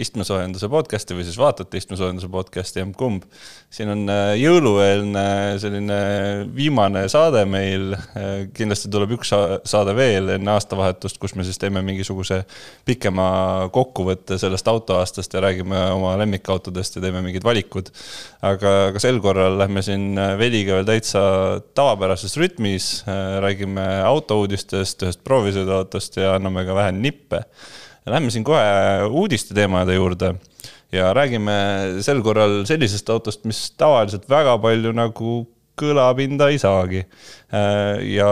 istmesoojenduse podcast'i või siis vaatate istmesoojenduse podcast'i, emb-kumb. siin on äh, jõulueelne selline viimane saade meil. Äh, kindlasti tuleb üks saade veel enne aastavahetust, kus me siis teeme mingisuguse pikema kokkuvõtte sellest autoaastast ja räägime oma lemmikautodest ja teeme mingid valikud. aga, aga sel korral lähme siin Veliga veel täitsa tavapärases rütmis, räägime autouudistest, ühest proovisõiduautost ja anname ka vähe nippe Lähme siin kohe uudiste teemade juurde ja räägime sel korral sellisest autost, mis tavaliselt väga palju nagu kõlapinda ei saagi. ja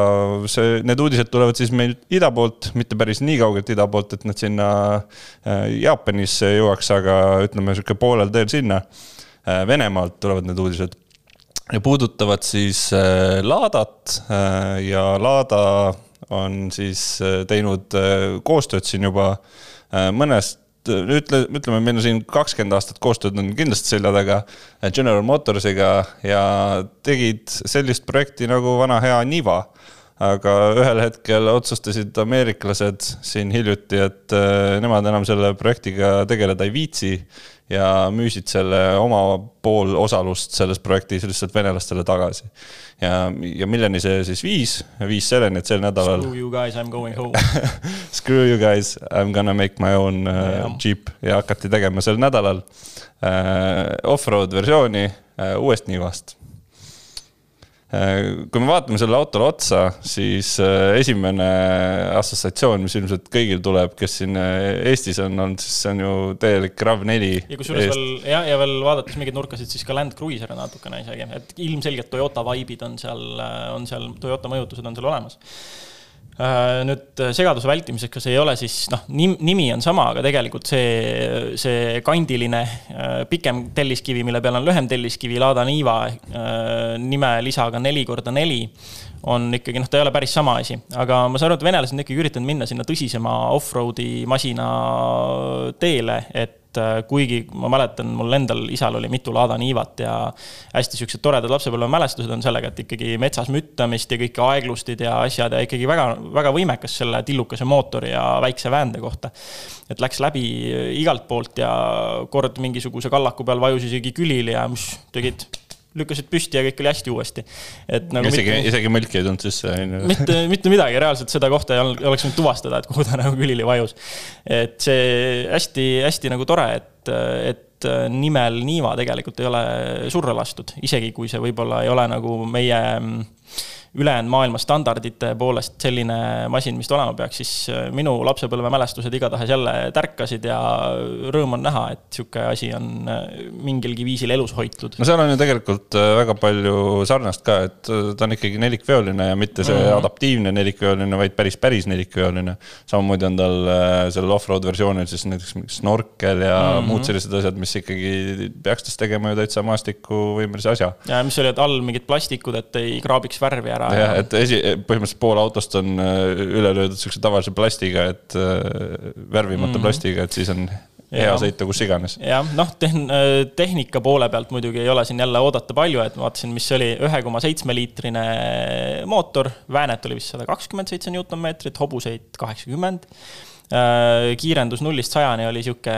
see, need uudised tulevad siis meil ida poolt, mitte päris nii kaugelt ida poolt, et nad sinna äh, Jaapanisse jõuaks, aga ütleme sihuke poolel teel sinna. Äh, Venemaalt tulevad need uudised ja puudutavad siis äh, Ladat ja Lada on siis äh, teinud äh, koostööd siin juba äh, mõnest ütle, ütleme, meil on siin kakskümmend aastat koostööd on kindlasti selja taga General Motorsiga ja tegid sellist projekti nagu vana hea Niva. aga ühel hetkel otsustasid ameeriklased siin hiljuti, et nemad enam selle projektiga tegeleda ei viitsi ja müüsid selle oma pool osalust selles projektis lihtsalt venelastele tagasi. ja, ja milleni see siis viis, viis selleni, et sel nädalal. Screw you guys, I m going home Screw you guys, I m gonna make my own uh, jeep ja hakati tegema sel nädalal uh, off-road versiooni uh, uuest Nivast kui me vaatame sellele autole otsa, siis äh, esimene assotsiatsioon, mis ilmselt kõigil tuleb, kes siin äh, Eestis on olnud, siis see on ju täielik RAV4. ja kusjuures veel jah, ja veel vaadates mingeid nurkasid, siis ka Land Cruiser natukene isegi, et ilmselgelt Toyota vibe'id on seal, on seal, Toyota mõjutused on seal olemas Äh, nüüd äh, segaduse vältimiseks, kas ei ole siis noh, nimi on sama, aga tegelikult see, see kandiline äh, pikem telliskivi, mille peal on lühem telliskivi, Lada Niva nime lisaga neli korda neli on ikkagi noh, ta ei ole päris sama asi, aga ma saan aru, et venelased on ikkagi üritanud minna sinna tõsisema off-road'i masina teele, et et äh, kuigi ma mäletan, mul endal isal oli mitu Lada Nivat ja hästi siuksed toredad lapsepõlvemälestused on sellega, et ikkagi metsas müttamist ja kõiki aeglustid ja asjad ja ikkagi väga, väga võimekas selle tillukese mootori ja väikse väände kohta. et läks läbi igalt poolt ja kord mingisuguse kallaku peal vajus isegi külili ja mis tegid lükkasid püsti ja kõik oli hästi uuesti. et nagu isegi isegi mõlk ei tulnud sisse, mitte, mitte midagi, reaalselt seda kohta ei olnud, oleks võinud tuvastada, et kuhu ta nagu külili vajus. et see hästi-hästi nagu tore, et, et nimel Niiva tegelikult ei ole surra lastud, isegi kui see võib-olla ei ole nagu meie ülejäänud maailma standardite poolest selline masin, mis ta olema peaks, siis äh, minu lapsepõlvemälestused igatahes jälle tärkasid ja rõõm on näha, et sihuke asi on äh, mingilgi viisil elus hoitud. no seal on ju tegelikult äh, väga palju sarnast ka, et ta on ikkagi nelikveoline ja mitte see mm -hmm. adaptiivne nelikveoline, vaid päris, päris nelikveoline. samamoodi on tal sellel off-road versioonil siis näiteks mingi snorkel ja mm -hmm. muud sellised asjad, mis ikkagi peaks tast tegema ju täitsa maastikuvõimelise asja. ja mis oli, et all mingid plastikud, et ei kraabiks värvi ära. Jah, et esi, põhimõtteliselt pool autost on äh, üle löödud siukse tavalise plastiga, et äh, värvimata mm -hmm. plastiga, et siis on hea ja. sõita kus iganes. jah, noh, tehn-, äh, tehnika poole pealt muidugi ei ole siin jälle oodata palju, et ma vaatasin, mis see oli, ühe koma seitsme liitrine mootor, väänet oli vist sada kakskümmend seitse Newtonmeetrit, hobuseid kaheksakümmend kiirendus nullist sajani oli sihuke,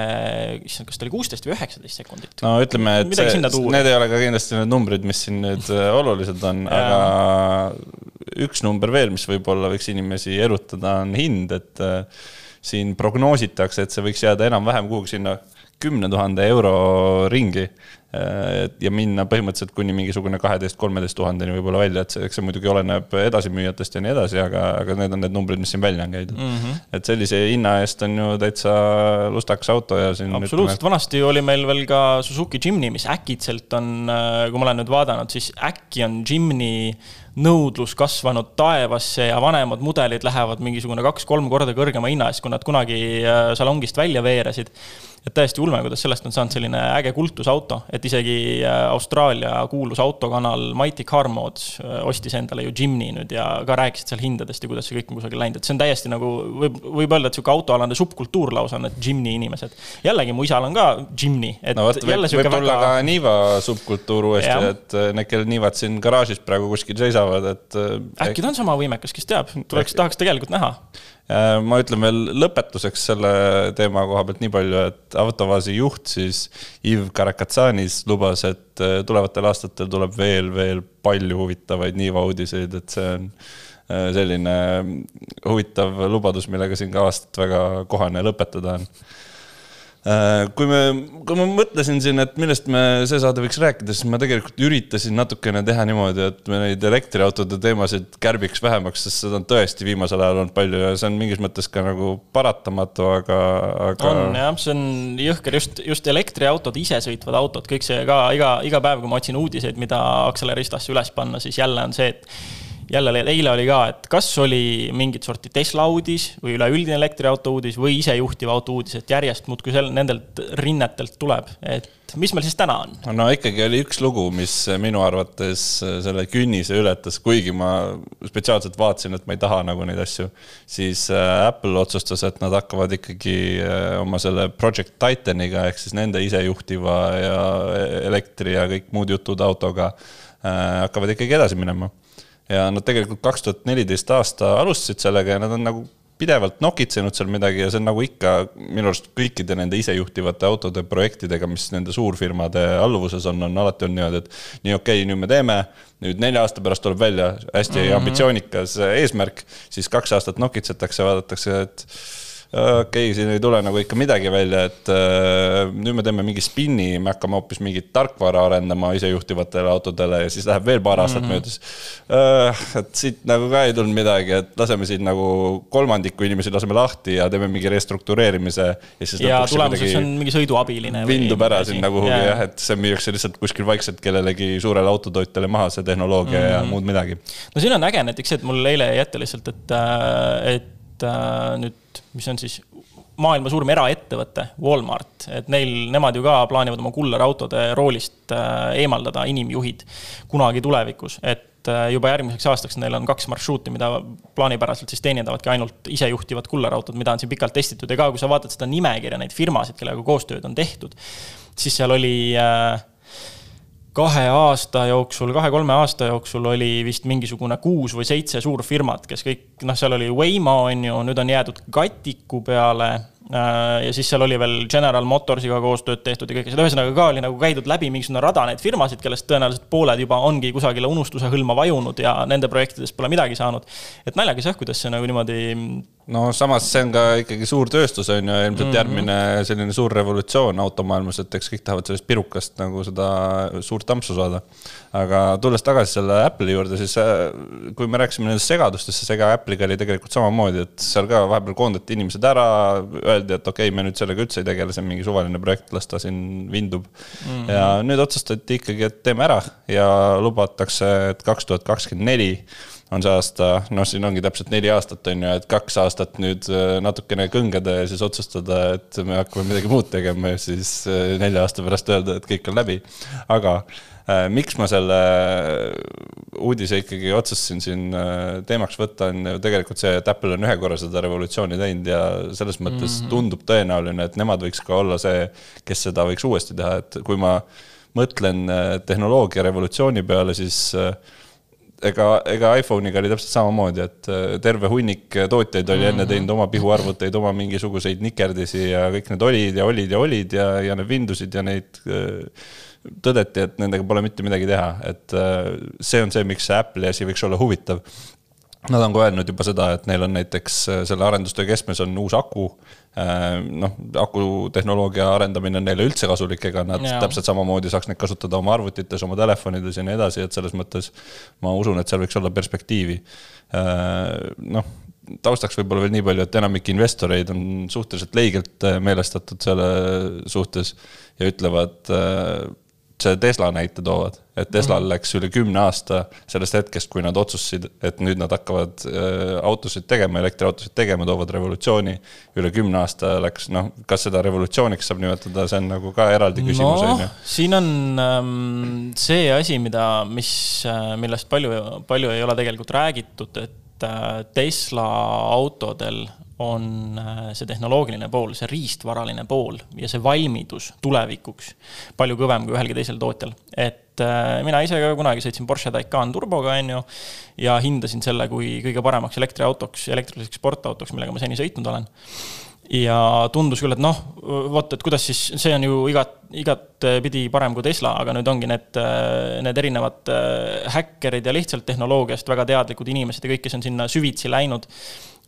issand, kas ta oli kuusteist või üheksateist sekundit? no ütleme, et see, need ei ole ka kindlasti need numbrid, mis siin nüüd äh, olulised on, aga üks number veel, mis võib-olla võiks inimesi erutada, on hind, et äh, siin prognoositakse, et see võiks jääda enam-vähem kuhugi sinna kümne tuhande euro ringi. Äh, ja minna põhimõtteliselt kuni mingisugune kaheteist, kolmeteist tuhandeni võib-olla välja, et see, eks see muidugi oleneb edasimüüjatest ja nii edasi, aga, aga need on need numbrid, mis siin välja on käidud mm. -hmm. et sellise hinna eest on ju täitsa lustakas auto ja siin. absoluutselt vanasti oli meil veel ka Suzuki Jimny, mis äkitselt on, äh, kui ma olen nüüd vaadanud, siis äkki on Jimny nõudlus kasvanud taevasse ja vanemad mudelid lähevad mingisugune kaks-kolm korda kõrgema hinna eest, kui nad kunagi äh, salongist välja veeresid et täiesti ulme, kuidas sellest on saanud selline äge kultusauto, et isegi äh, Austraalia kuulus autokanal Mighty Car Mods äh, ostis endale ju Jimny nüüd ja ka rääkisid seal hindadest ja kuidas see kõik on kusagil läinud, et see on täiesti nagu võib, võib öelda, et sihuke autoalane subkultuur lausa on need Jimny inimesed. jällegi mu isal on ka Jimny. no vot, võib, võib tulla väga... ka Niva subkultuur uuesti, et need, kellel Nivad siin garaažis praegu kuskil seisavad, et. äkki ta on sama võimekas, kes teab, tuleks, tahaks tegelikult näha. Ma ütlen veel lõpetuseks selle teema koha pealt nii palju, et Avtovaasi juht siis Iv Karakatsanis lubas, et äh, tulevatel aastatel tuleb veel, veel palju huvitavaid Niiva uudiseid, et see on äh, selline huvitav lubadus, millega siin ka aastat väga kohane lõpetada on. Äh, kui me, kui ma mõtlesin siin, et millest me see saade võiks rääkida, siis ma tegelikult üritasin natukene teha niimoodi, et me neid elektriautode teemasid kärbiks vähemaks, sest seda on tõesti viimasel ajal olnud palju ja see on mingis mõttes ka nagu paratamatu, aga, aga. on jah, see on jõhker, just, just elektriautod, isesõitvad autod, kõik see ka iga, iga päev, kui ma otsin uudiseid, mida Acceleristasse üles panna, siis jälle on see, et jälle eile oli ka, et kas oli mingit sorti Tesla uudis või üleüldine elektriauto uudis või isejuhtiva auto uudis, et järjest muudkui sel-, nendelt rinnetelt tuleb, et mis meil siis täna on? no ikkagi oli üks lugu, mis minu arvates selle künnise ületas, kuigi ma spetsiaalselt vaatasin, et ma ei taha nagu neid asju, siis äh, Apple otsustas, et nad hakkavad ikkagi äh, oma selle Project Titaniga ehk siis nende isejuhtiva ja elektri ja kõik muud jutud autoga äh, hakkavad ikkagi edasi minema ja nad tegelikult kaks tuhat neliteist aasta alustasid sellega ja nad on nagu pidevalt nokitsenud seal midagi ja see on nagu ikka minu arust kõikide nende isejuhtivate autode projektidega, mis nende suurfirmade alluvuses on, on alati on niimoodi, et nii okei okay,, nüüd me teeme, nüüd nelja aasta pärast tuleb välja hästi mm -hmm. ambitsioonikas eesmärk, siis kaks aastat nokitsetakse, vaadatakse, et okei okay,, siin ei tule nagu ikka midagi välja, et äh, nüüd me teeme mingi spinni, me hakkame hoopis mingit tarkvara arendama isejuhtivatele autodele ja siis läheb veel paar aastat mm -hmm. möödas äh,. et siit nagu ka ei tulnud midagi, et laseme siin nagu kolmandiku inimesi laseme lahti ja teeme mingi restruktureerimise. ja siis ja tulemuseks on mingi sõiduabiline. vindub ära sinna kuhugi jah ja,, et see müüakse lihtsalt kuskil vaikselt kellelegi suurele autotootjale maha, see tehnoloogia mm -hmm. ja mhm. muud midagi. no siin on äge näiteks see, et mul eile jäi ette lihtsalt, et, äh, et nüüd mis on siis maailma suurim eraettevõte, Walmart, et neil, nemad ju ka plaanivad oma kullarautode roolist äh, eemaldada inimjuhid kunagi tulevikus, et äh, juba järgmiseks aastaks neil on kaks marsruuti, mida plaanipäraselt siis teenindavadki ainult isejuhtivad kullarautod, mida on siin pikalt testitud. Ja ka, kui sa vaatad seda nimekirja, neid firmasid, kellega koostööd on tehtud, siis seal oli äh, kahe aasta jooksul, kahe-kolme aasta jooksul oli vist mingisugune kuus või seitse suurfirmat, kes kõik, noh, seal oli Waymo, on ju, nüüd on jäädud Katiku peale ja siis seal oli veel General Motorsiga koostööd tehtud ja kõike seda, ühesõnaga ka oli nagu käidud läbi mingisugune rada neid firmasid, kellest tõenäoliselt pooled juba ongi kusagile unustuse hõlma vajunud ja nende projektidest pole midagi saanud. et naljakas jah, kuidas see nagu niimoodi. no samas see on ka ikkagi suur tööstus on ju, ilmselt mm -hmm. järgmine selline suur revolutsioon automaailmas, et eks kõik tahavad sellest pirukast nagu seda suurt ampsu saada. aga tulles tagasi selle Apple'i juurde, siis äh, kui me rääkisime nendest segadustest, siis ega Apple'iga oli tegelikult samamoodi, et seal ka vahepeal koondati inimesed ära öeldi, et okei okay,, me nüüd sellega üldse ei tegele, see on mingi suvaline projekt, las ta siin vindub mm. -hmm. ja nüüd otsustati ikkagi, et teeme ära ja lubatakse, et kaks tuhat kakskümmend neli on see aasta, noh, siin ongi täpselt neli aastat, on ju, et kaks aastat nüüd äh, natukene kõngeda ja siis otsustada, et me hakkame midagi muud tegema ja siis äh, nelja aasta pärast öelda, et kõik on läbi. aga miks ma selle uudise ikkagi otsustasin siin äh, teemaks võtta, on ju tegelikult see, et Apple on ühe korra seda revolutsiooni teinud ja selles mõttes mm -hmm. tundub tõenäoline, et nemad võiks ka olla see, kes seda võiks uuesti teha, et kui ma mõtlen äh, tehnoloogia revolutsiooni peale, siis ega, ega iPhone'iga oli täpselt samamoodi, et terve hunnik tootjaid oli mm -hmm. enne mhm. teinud oma pihuarvuteid, oma mingisuguseid nikerdisi ja kõik need olid ja olid ja olid ja, ja need Windowsid ja neid tõdeti, et nendega pole mitte midagi teha, et äh, see on see, miks see Apple'i asi võiks olla huvitav. Nad on ka öelnud juba seda, et neil on näiteks äh, selle arendustöö keskmes on uus aku. Äh, noh, akutehnoloogia arendamine on neile üldse kasulik, ega nad ja. täpselt samamoodi saaks neid kasutada oma arvutites, oma telefonides ja nii edasi, et selles mõttes ma usun, et seal võiks olla perspektiivi. noh, taustaks võib-olla veel nii palju, et enamik investoreid on suhteliselt leigelt meelestatud selle suhtes ja ütlevad see Tesla näite toovad, et Teslal -hmm. läks üle kümne aasta sellest hetkest, kui nad otsustasid, et nüüd nad hakkavad äh, autosid tegema, elektriautosid tegema, toovad revolutsiooni. üle kümne aasta läks, noh, kas seda revolutsiooniks saab nimetada, see on nagu ka eraldi küsimus, on ju. siin on ähm, see asi, mida, mis, äh, millest palju, palju ei ole tegelikult räägitud, et äh, Tesla autodel on äh, see tehnoloogiline pool, see riistvaraline pool ja see valmidus tulevikuks palju kõvem kui ühelgi teisel tootjal. et äh, mina ise ka kunagi sõitsin Porsche Taycan turboga, on ju, ja hindasin selle kui kõige paremaks elektriautoks, elektriliseks sportautoks, millega ma seni sõitnud olen ja tundus küll, et noh, vot, et kuidas siis, see on ju igat, igatpidi parem kui Tesla, aga nüüd ongi need, need erinevad äh, häkkerid ja lihtsalt tehnoloogiast väga teadlikud inimesed ja kõik, kes on sinna süvitsi läinud,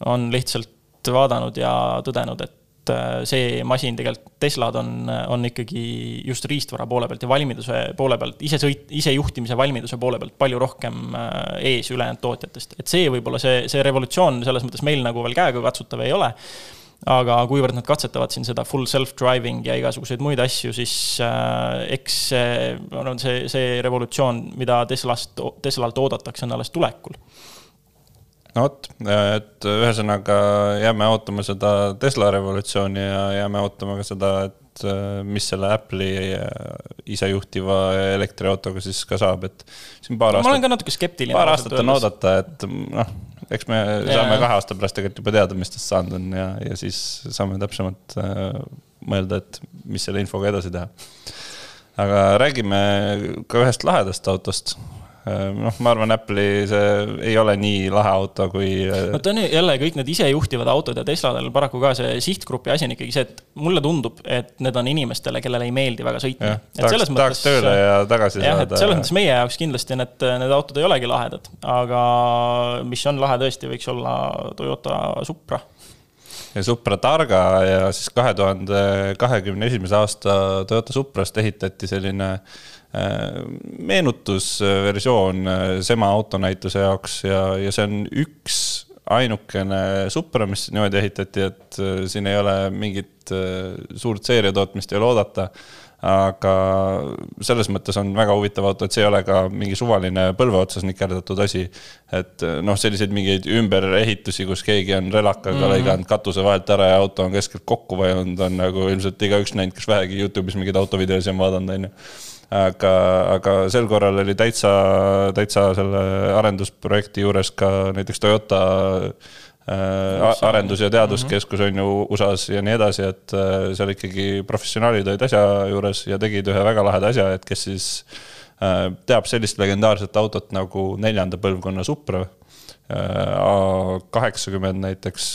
on lihtsalt vaadanud ja tõdenud, et äh, see masin tegelikult, Teslad on, on ikkagi just riistvara poole pealt ja valmiduse poole pealt, ise sõit, isejuhtimise valmiduse poole pealt palju rohkem äh, ees ülejäänud tootjatest. et see võib-olla see, see revolutsioon selles mõttes meil nagu veel käegakatsutav ei ole aga kuivõrd nad katsetavad siin seda full self-driving ja igasuguseid muid asju, siis äh, eks see on see, see revolutsioon, mida Teslast, Teslalt oodatakse, on alles tulekul. No vot, et ühesõnaga jääme ootama seda Tesla revolutsiooni ja jääme ootama ka seda, et mis selle Apple'i isejuhtiva elektriautoga siis ka saab, et siin paar no, aastat. ma olen ka natuke skeptiline. paar aastat on oodata, et noh eks me ja, saame kahe aasta pärast tegelikult juba teada, mis tast saanud on ja, ja siis saame täpsemalt äh, mõelda, et mis selle infoga edasi teha. aga räägime ka ühest lahedast autost Äh, noh, ma arvan, Apple'i see ei ole nii lahe auto kui. Äh, no ta on jälle kõik need isejuhtivad autod ja Tesladel paraku ka see sihtgrupi asi on ikkagi see, et mulle tundub, et need on inimestele, kellele ei meeldi väga sõitma. tahaks, tahaks tööle ja tagasi jah, saada. selles mõttes meie jaoks kindlasti need, need autod ei olegi lahedad, aga mis on lahe tõesti, võiks olla Toyota Supra ja Supra Targa ja siis kahe tuhande kahekümne esimese aasta Toyota Suprast ehitati selline äh, Äh, meenutusversioon äh, Sema autonäituse jaoks ja, ja see on üks ainukene Supra, mis niimoodi ehitati, et äh, siin ei ole mingit suurt seeriatootmist ei ole oodata aga selles mõttes on väga huvitav auto, et see ei ole ka mingi suvaline põlve otsas nikerdatud asi. et noh, selliseid mingeid ümberehitusi, kus keegi on relakaga mm -hmm. lõiganud katuse vahelt ära ja auto on keskelt kokku vajunud, on nagu ilmselt igaüks näinud, kes vähegi Youtube'is mingeid autovideosid on vaadanud, on ju aga, aga sel korral oli täitsa, täitsa selle arendusprojekti juures ka näiteks Toyota äh, arendus- ja teaduskeskus on ju USA-s ja nii edasi, et äh, seal ikkagi professionaalid olid asja juures ja tegid ühe väga laheda asja, et kes siis äh, teab sellist legendaarset autot nagu neljanda põlvkonna Supra kaheksakümmend näiteks,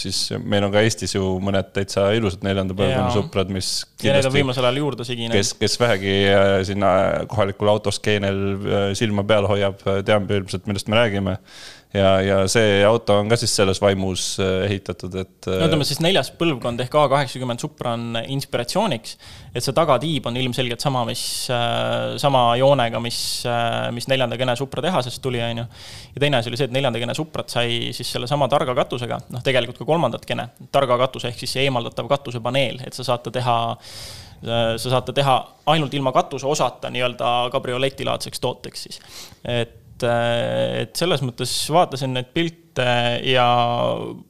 siis meil on ka Eestis ju mõned täitsa ilusad neljanda põlvkonna Suprad, mis ja need on viimasel ajal juurde siginenud. kes, kes vähegi äh, sinna kohalikul autoskeenel äh, silma peal hoiab, teab ilmselt, millest me räägime ja, ja see auto on ka siis selles vaimus äh, ehitatud, et. no ütleme siis neljas põlvkond ehk A kaheksakümmend Supra on inspiratsiooniks. et see tagatiib on ilmselgelt sama, mis, äh, sama joonega, mis, äh, mis neljanda kene Supra tehasest tuli, on ju. ja teine asi oli see, et neljanda kene Suprat sai siis sellesama targa katusega, noh, tegelikult ka kolmandat kene, targa katus ehk siis see eemaldatav katusepaneel, et sa saad ta teha sa saad ta teha ainult ilma katuse osata nii-öelda kabrioletilaadseks tooteks siis. et et, et selles mõttes vaatasin neid pilte ja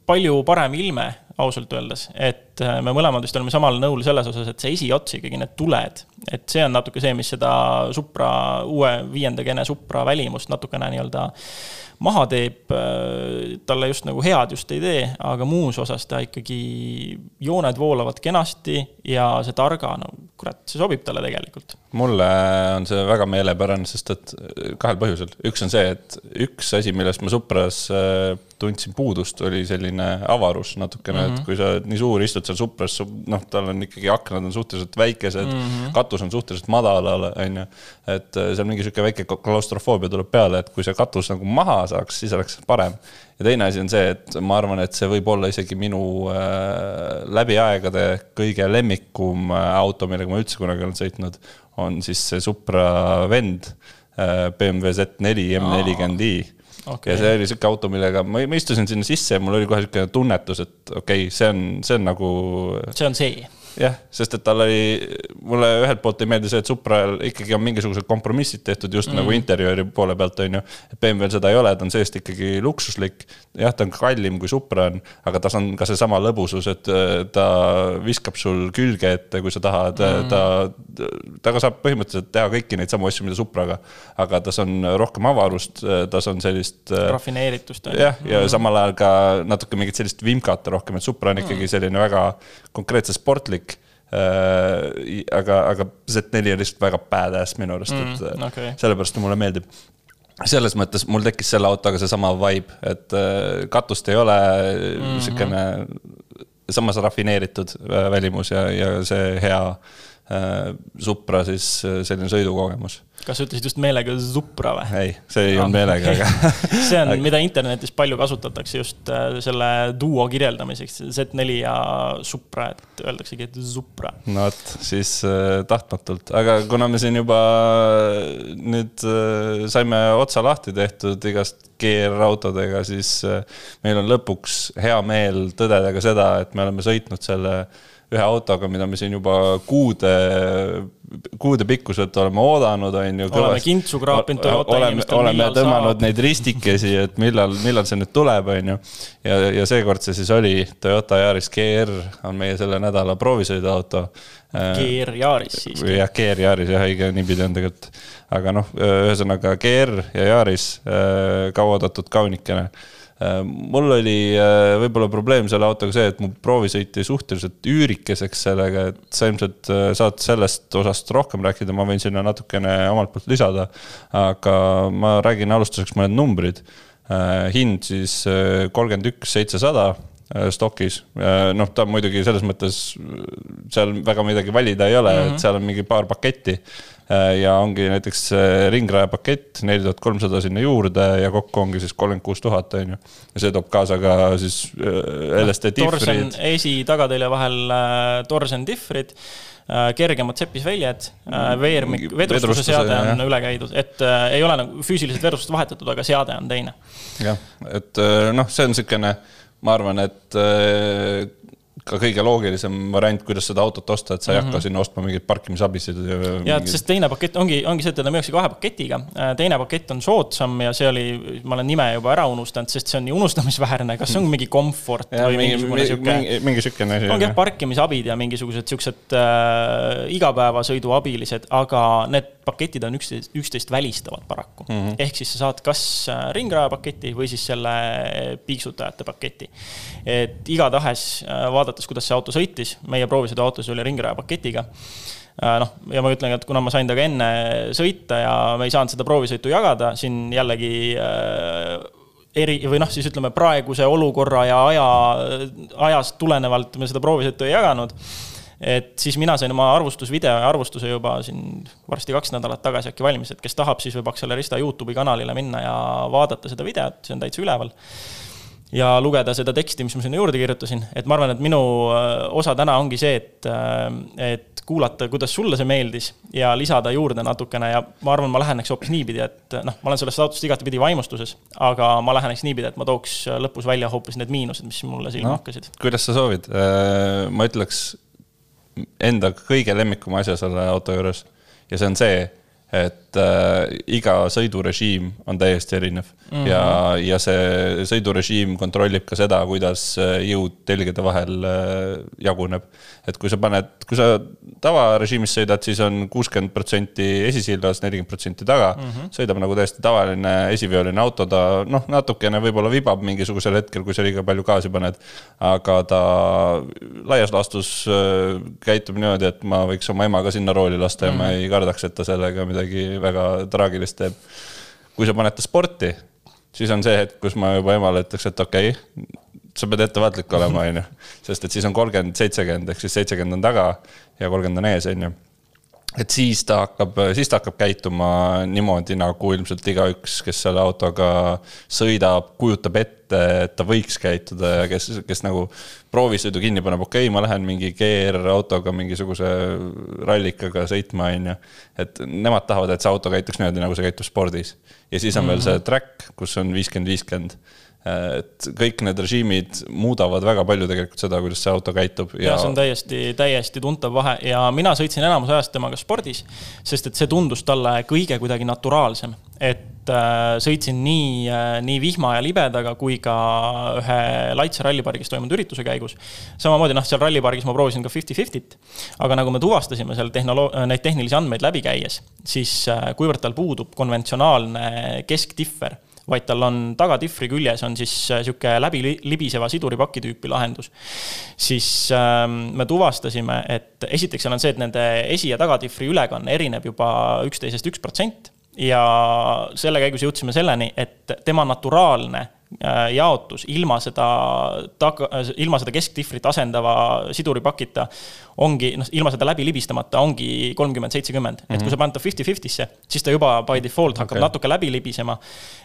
palju parem ilme, ausalt öeldes, et me mõlemad vist oleme samal nõul selles osas, et see esiots ikkagi, need tuled, et see on natuke see, mis seda Supra, uue viienda gene Supra välimust natukene nii-öelda maha teeb, talle just nagu head just ei tee, aga muus osas ta ikkagi, jooned voolavad kenasti ja see targa, no kurat, see sobib talle tegelikult mulle on see väga meelepärane, sest et äh, kahel põhjusel. üks on see, et üks asi, millest ma Supras äh, tundsin puudust, oli selline avarus natukene mm, -hmm. et mhm. kui sa oled nii suur, istud seal Supras, noh, tal on ikkagi aknad on suhteliselt väikesed mm, -hmm. katus on suhteliselt madal, on ju. et äh, seal mingi sihuke väike klaustrofoobia tuleb peale, et kui see katus nagu maha saaks, siis oleks parem ja teine asi on see, et ma arvan, et see võib olla isegi minu äh, läbi aegade kõige lemmikum auto, millega ma üldse kunagi olen sõitnud, on siis see Supra vend BMW Z4 M40i okay.. ja see oli sihuke auto, millega ma, ma istusin sinna sisse ja mul oli kohe sihuke tunnetus, et okei okay,, see on, see on nagu. see on see jah, sest et tal oli, mulle ühelt poolt ei meeldi see, et Supral ikkagi on mingisugused kompromissid tehtud just mm. nagu interjööri poole pealt, on ju. et BMW-l seda ei ole, ta on seest ikkagi luksuslik. jah, ta on kallim kui Supra on, aga tas on ka seesama lõbusus, et äh, ta viskab sul külge ette, kui sa tahad mm., ta temaga saab põhimõtteliselt teha kõiki neid samu asju, mida Supraga, aga tas on rohkem avarust, tas on sellist. rafineeritust. jah, ja mm. samal ajal ka natuke mingit sellist vimkat rohkem, et Supra on ikkagi selline väga konkreetselt sportlik äh,. Aga, aga Z4 on lihtsalt väga badass minu arust mm,, et okay. sellepärast ta mulle meeldib selles mõttes mul tekkis selle autoga seesama vibe, et äh, katust ei ole mm -hmm. sihukene samas rafineeritud äh, välimus ja, ja see hea äh, Supra siis äh, selline sõidukogemus. kas sa ütlesid just meelega Supra või? ei, see ei olnud ah, meelega aga see on, mida internetis palju kasutatakse just selle duo kirjeldamiseks, Z4 ja Supra, et öeldaksegi, et Supra. no vot, siis äh, tahtmatult, aga kuna me siin juba nüüd äh, saime otsa lahti tehtud igast GR-autodega, siis äh, meil on lõpuks hea meel tõdeda ka seda, et me oleme sõitnud selle ühe autoga, mida me siin juba kuude, kuude pikkuselt oleme oodanud, on ju. oleme kintsu kraapinud inimestele. oleme tõmmanud saab. neid ristikesi, et millal, millal see nüüd tuleb, on ju. ja, ja seekord see siis oli Toyota Yaris GR on meie selle nädala proovisõiduauto. GR Yaris siis. jah, GR Yaris jah, õige niipidi on tegelikult. aga noh, ühesõnaga GR ja Yaris, kauaoodatud kaunikene Äh, mul oli äh, võib-olla probleem selle autoga see, et mu proovisõit jäi suhteliselt üürikeseks sellega, et sa ilmselt äh, saad sellest osast rohkem rääkida, ma võin sinna natukene omalt poolt lisada. aga ma räägin alustuseks mõned numbrid. hind siis kolmkümmend üks, seitsesada stokis, noh, ta muidugi selles mõttes seal väga midagi valida ei ole mm, -hmm. et mhm. seal on mingi paar paketti Äh, ja ongi näiteks ringraja pakett, neli tuhat kolmsada sinna juurde ja kokku ongi siis kolmkümmend kuus tuhat, on ju. ja see toob kaasa ka siis äh, LSD difrid. esi, tagatelje vahel äh, torsen difrid kergemad sepisväljad, veermik, vedrustuse seade on üle käidud, et äh, ei ole nagu füüsiliselt vedrustust vahetatud, aga seade on teine. jah, et noh, see on niisugune, ma arvan, et äh, ka kõige loogilisem variant, kuidas seda autot osta, et sa ei mm -hmm. hakka sinna ostma mingeid parkimisabisid. ja mingid..., sest teine pakett ongi, ongi see, et teda müüakse kahe paketiga. Äh, teine pakett on soodsam ja see oli, ma olen nime juba ära unustanud, sest see on nii unustamisväärne, kas see on mingi komfort ja, või mingi, mingisugune sihuke. mingi, siukene asi. ongi jah, parkimisabid ja mingisugused siuksed äh, igapäevasõiduabilised, aga need paketid on üksteist, üksteist välistavad paraku mm. -hmm. ehk siis sa saad kas äh, ringraja paketi või siis selle piiksutajate paketi. et igatahes äh, vaadates, kuidas see auto sõitis, meie proovisõiduautos oli ringraja paketiga äh, noh, ja ma ütlen, et kuna ma sain temaga enne sõita ja me ei saanud seda proovisõitu jagada, siin jällegi äh, eri või noh, siis ütleme praeguse olukorra ja aja, ajast tulenevalt me seda proovisõitu ei jaganud. Et siis mina sain oma arvustusvideo ja arvustuse juba siin varsti kaks nädalat tagasi äkki valmis, et kes tahab, siis võib Accelerista Youtube'i kanalile minna ja vaadata seda videot, see on täitsa üleval. Ja lugeda seda teksti, mis ma sinna juurde kirjutasin, et ma arvan, et minu äh, osa täna ongi see, et, äh, et kuulata, kuidas sulle see meeldis ja lisada juurde natukene ja ma arvan, ma läheneks hoopis niipidi, et noh, ma olen sellest autost igatepidi vaimustuses, aga ma läheneks niipidi, et ma tooks lõpus välja hoopis need miinused, mis mulle silma no, hakkasid. kuidas sa soovid, äh, ma ütleks enda kõige lemmikuma asja selle auto juures ja see on see, et äh, iga sõidurežiim on täiesti erinev mm -hmm. ja, ja see sõidurežiim kontrollib ka seda, kuidas äh, jõud telgede vahel äh, jaguneb. et kui sa paned, kui sa tavarežiimis sõidad, siis on kuuskümmend protsenti esisildas, nelikümmend protsenti taga mm. -hmm. sõidab nagu täiesti tavaline esiveoline auto, ta noh, natukene võib-olla vibab mingisugusel hetkel, kui sa liiga palju gaasi paned. aga ta laias laastus äh, käitub niimoodi, et ma võiks oma ema ka sinna rooli lasta mm -hmm. ja ma mhm. ei kardaks, et ta sellega midagi väga traagilist teeb. kui sa paned ta sporti, siis on see hetk, kus ma juba emale ütleks, et okei okay,, sa pead ettevaatlik olema, on ju. sest et siis on kolmkümmend, seitsekümmend ehk siis seitsekümmend on taga ja kolmkümmend on ees, on ju et siis ta hakkab, siis ta hakkab käituma niimoodi, nagu ilmselt igaüks, kes selle autoga sõidab, kujutab ette, et ta võiks käituda ja kes, kes nagu proovisõidu kinni paneb, okei okay,, ma lähen mingi GR-autoga mingisuguse rallikaga sõitma, on ju. et nemad tahavad, et see auto käituks niimoodi, nagu see käitub spordis. ja siis on mm -hmm. veel see track, kus on viiskümmend, viiskümmend et kõik need režiimid muudavad väga palju tegelikult seda, kuidas see auto käitub. ja see on täiesti, täiesti tuntav vahe ja mina sõitsin enamus ajast temaga spordis, sest et see tundus talle kõige kuidagi naturaalsem. et äh, sõitsin nii, nii vihma ja libedaga kui ka ühe Laitse rallipargis toimunud ürituse käigus. samamoodi noh, seal rallipargis ma proovisin ka fifty-fifty't, aga nagu me tuvastasime seal tehnolo-, neid tehnilisi andmeid läbi käies, siis kuivõrd tal puudub konventsionaalne kesktihver vaid tal on tagatihvri küljes on siis äh, sihuke läbi libiseva siduripaki tüüpi lahendus. siis ähm, me tuvastasime, et esiteks seal on see, et nende esi- ja tagatihvri ülekanne erineb juba üksteisest üks protsent ja selle käigus jõudsime selleni, et tema naturaalne jaotus ilma seda taga, ilma seda kesktihvrit asendava siduripakita ongi, noh, ilma seda läbi libistamata ongi kolmkümmend, seitsekümmend. et kui sa paned ta fifty-fifty'sse, siis ta juba by default hakkab okay. natuke läbi libisema.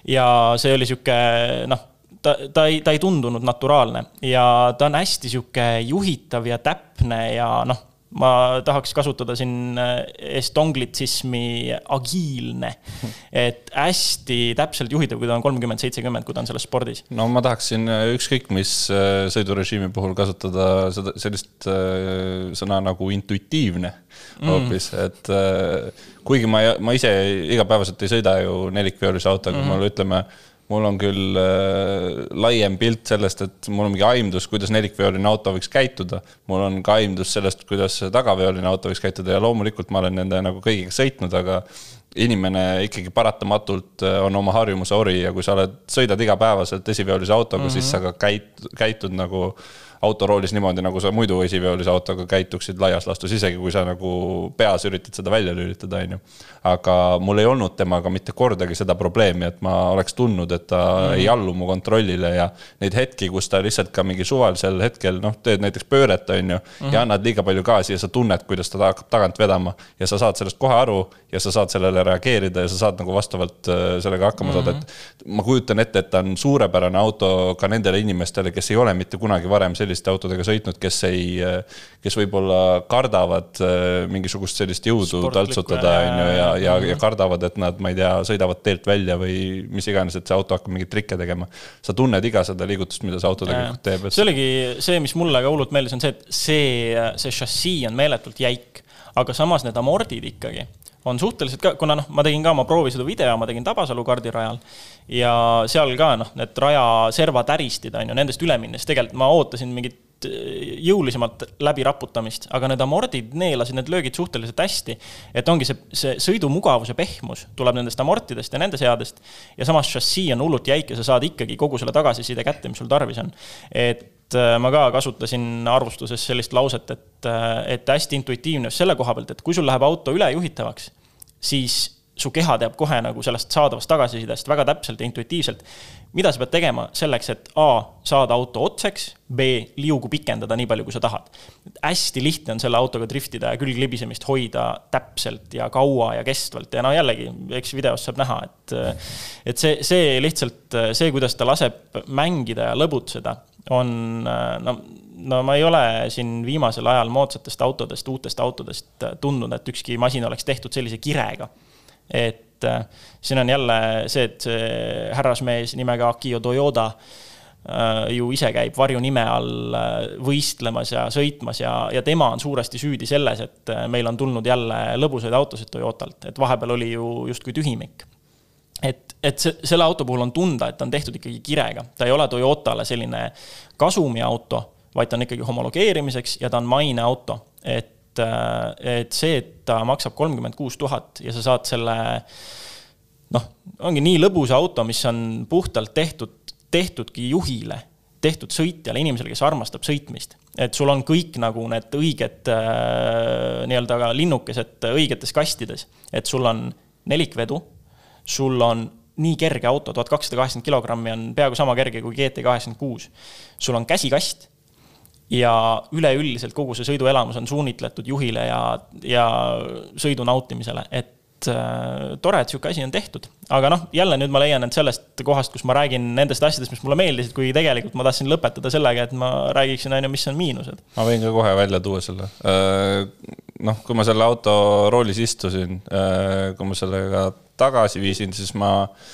ja see oli sihuke, noh, ta, ta ei, ta ei tundunud naturaalne ja ta on hästi sihuke juhitav ja täpne ja noh ma tahaks kasutada siin äh, estonglitsismi agiilne. et hästi täpselt juhitav, kui ta on kolmkümmend, seitsekümmend, kui ta on selles spordis. no ma tahaksin äh, ükskõik mis äh, sõidurežiimi puhul kasutada seda, sellist sõna nagu intuitiivne mm. hoopis mm., et kuigi ma, ma ise igapäevaselt ei sõida ju nelikveolise autoga mm, -hmm. mul ütleme mul on küll äh, laiem pilt sellest, et mul on mingi aimdus, kuidas nelikveoline auto võiks käituda. mul on ka aimdus sellest, kuidas tagaveoline auto võiks käituda ja loomulikult ma olen nende nagu kõigiga sõitnud, aga inimene ikkagi paratamatult äh, on oma harjumuse ori ja kui sa oled, sõidad igapäevaselt esiveolise autoga mm, -hmm. siis sa ka käit-, käitud nagu äh, autoroolis niimoodi, nagu sa muidu esiveolise autoga käituksid laias laastus, isegi kui sa nagu peas üritad seda välja lülitada, on ju. aga mul ei olnud temaga mitte kordagi seda probleemi, et ma oleks tundnud, et ta mm. ei allu mu kontrollile ja neid hetki, kus ta lihtsalt ka mingi suvalisel hetkel, noh, teed näiteks pööret, on ju, ja mhm. annad liiga palju gaasi ja sa tunned, kuidas ta hakkab tagant vedama ja sa saad sellest kohe aru ja sa saad sellele reageerida ja sa saad nagu vastavalt äh, sellega hakkama mm -hmm. saada, et ma kujutan ette, et ta on suurepärane auto ka nendele inimestele, kes ei ole mitte kunagi varem sellist selliste autodega sõitnud, kes ei, kes võib-olla kardavad äh, mingisugust sellist jõudu taltsutada, on ju, ja, ja, ja kardavad, et nad, ma ei tea, sõidavad teelt välja või mis iganes, et see auto hakkab mingeid trikke tegema. sa tunned iga seda liigutust, mida see auto tegelikult teeb et.... see oligi see, mis mulle ka hullult meeldis, on see, et see, see šassii on meeletult jäik, aga samas need amordid ikkagi on suhteliselt ka, kuna noh, ma tegin ka oma proovisõiduvideo, ma tegin Tabasalu kardirajal ja seal ka noh, need raja servatäristid on ju, nendest üle minnes tegelikult ma ootasin mingit äh, jõulisemat läbiraputamist, aga need amordid neelasid need löögid suhteliselt hästi. et ongi see, see sõidumugavuse pehmus tuleb nendest amortidest ja nende seadest ja samas šassii on hullult jäik ja sa saad ikkagi kogu selle tagasiside kätte, mis sul tarvis on. et äh, ma ka kasutasin arvustuses sellist lauset, et, äh, et hästi intuitiivne just selle koha pealt, et kui sul läheb auto ülejuhitavaks siis su keha teab kohe nagu sellest saadavast tagasisidest väga täpselt ja intuitiivselt, mida sa pead tegema selleks, et A, saada auto otseks, B, liugu pikendada nii palju, kui sa tahad. hästi lihtne on selle autoga driftida ja külglibisemist hoida täpselt ja kaua ja kestvalt ja no jällegi, eks videos saab näha, et et see, see lihtsalt, see, kuidas ta laseb mängida ja lõbutseda, on no no ma ei ole siin viimasel ajal moodsatest autodest, uutest autodest tundnud, et ükski masin oleks tehtud sellise kirega. et äh, siin on jälle see, et see härrasmees nimega Akio Toyoda äh, ju ise käib varjunime all äh, võistlemas ja sõitmas ja, ja tema on suuresti süüdi selles, et meil on tulnud jälle lõbusaid autosid Toyotalt, et vahepeal oli ju justkui tühimik et, et see, selle auto puhul on tunda, et ta on tehtud ikkagi kirega, ta ei ole Toyotale selline kasumiauto vaid ta on ikkagi homologeerimiseks ja ta on maineauto. et, äh, et see, et ta maksab kolmkümmend kuus tuhat ja sa saad selle noh, ongi nii lõbus auto, mis on puhtalt tehtud, tehtudki juhile, tehtud sõitjale, inimesele, kes armastab sõitmist. et sul on kõik nagu need õiged äh, nii-öelda linnukesed õigetes kastides, et sul on nelikvedu, sul on nii kerge auto, tuhat kakssada kaheksakümmend kilogrammi on peaaegu sama kerge kui GT kaheksakümmend kuus. sul on käsikast ja üleüldiselt kogu see sõiduelamus on suunitletud juhile ja, ja sõidu nautimisele, et äh, tore, et sihuke asi on tehtud. aga noh, jälle nüüd ma leian, et sellest kohast, kus ma räägin nendest asjadest, mis mulle meeldisid, kui tegelikult ma tahtsin lõpetada sellega, et ma räägiksin, on ju, mis on miinused. ma võin ka kohe välja tuua selle. Äh, noh, kui ma selle auto roolis istusin, äh, kui ma sellega tagasi viisin, siis ma äh,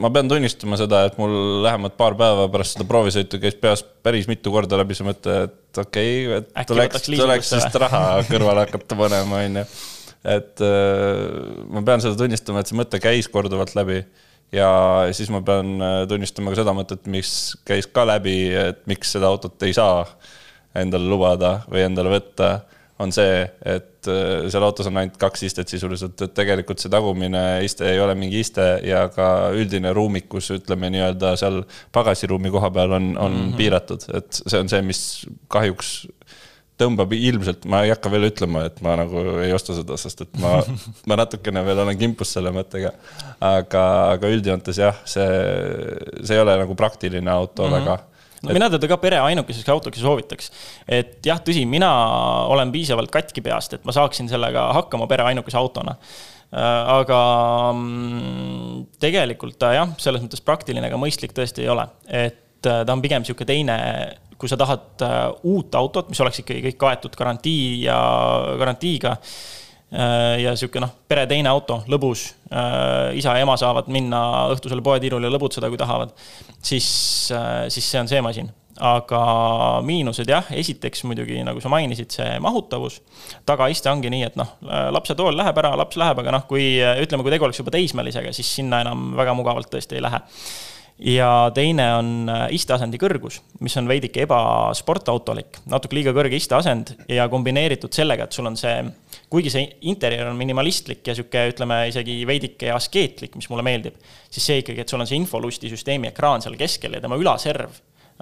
ma pean tunnistama seda, et mul lähemad paar päeva pärast seda proovisõitu käis peas päris mitu korda läbi see mõte, et okei okay,, et tuleks, tuleks vist raha kõrvale hakata panema, onju. et ma pean seda tunnistama, et see mõte käis korduvalt läbi ja siis ma pean tunnistama ka seda mõtet, mis käis ka läbi, et miks seda autot ei saa endale lubada või endale võtta on see, et äh, seal autos on ainult kaks istet sisuliselt, et tegelikult see tagumine iste ei ole mingi iste ja ka üldine ruumikus, ütleme nii-öelda seal pagasiruumi koha peal on, on mm -hmm. piiratud, et see on see, mis kahjuks tõmbab ilmselt, ma ei hakka veel ütlema, et ma nagu ei osta seda, sest et ma, ma natukene veel olen kimpus selle mõttega. aga, aga üldjoontes jah, see, see ei ole nagu praktiline auto mm -hmm. väga no mina teda ka pere ainukeseks autoks ei soovitaks. et jah, tõsi, mina olen piisavalt katki peast, et ma saaksin sellega hakkama pere ainukese autona äh, aga mm, tegelikult ta jah, selles mõttes praktiline ega mõistlik tõesti ei ole, et äh, ta on pigem niisugune teine, kui sa tahad äh, uut autot, mis oleks ikkagi kõik kaetud garantii ja garantiiga ja sihuke noh, pere teine auto, lõbus. Äh, isa ja ema saavad minna õhtusele poetiirule ja lõbutseda, kui tahavad. siis, äh, siis see on see masin. aga miinused jah, esiteks muidugi, nagu sa mainisid, see mahutavus. tagaiste ongi nii, et noh, lapse tool läheb ära, laps läheb, aga noh, kui ütleme, kui tegu oleks juba teismelisega, siis sinna enam väga mugavalt tõesti ei lähe ja teine on isteasendi kõrgus, mis on veidike ebasportautolik, natuke liiga kõrge isteasend ja kombineeritud sellega, et sul on see kuigi see interjöör on minimalistlik ja sihuke, ütleme isegi veidike askeetlik, mis mulle meeldib, siis see ikkagi, et sul on see infolustisüsteemi ekraan seal keskel ja tema ülaserv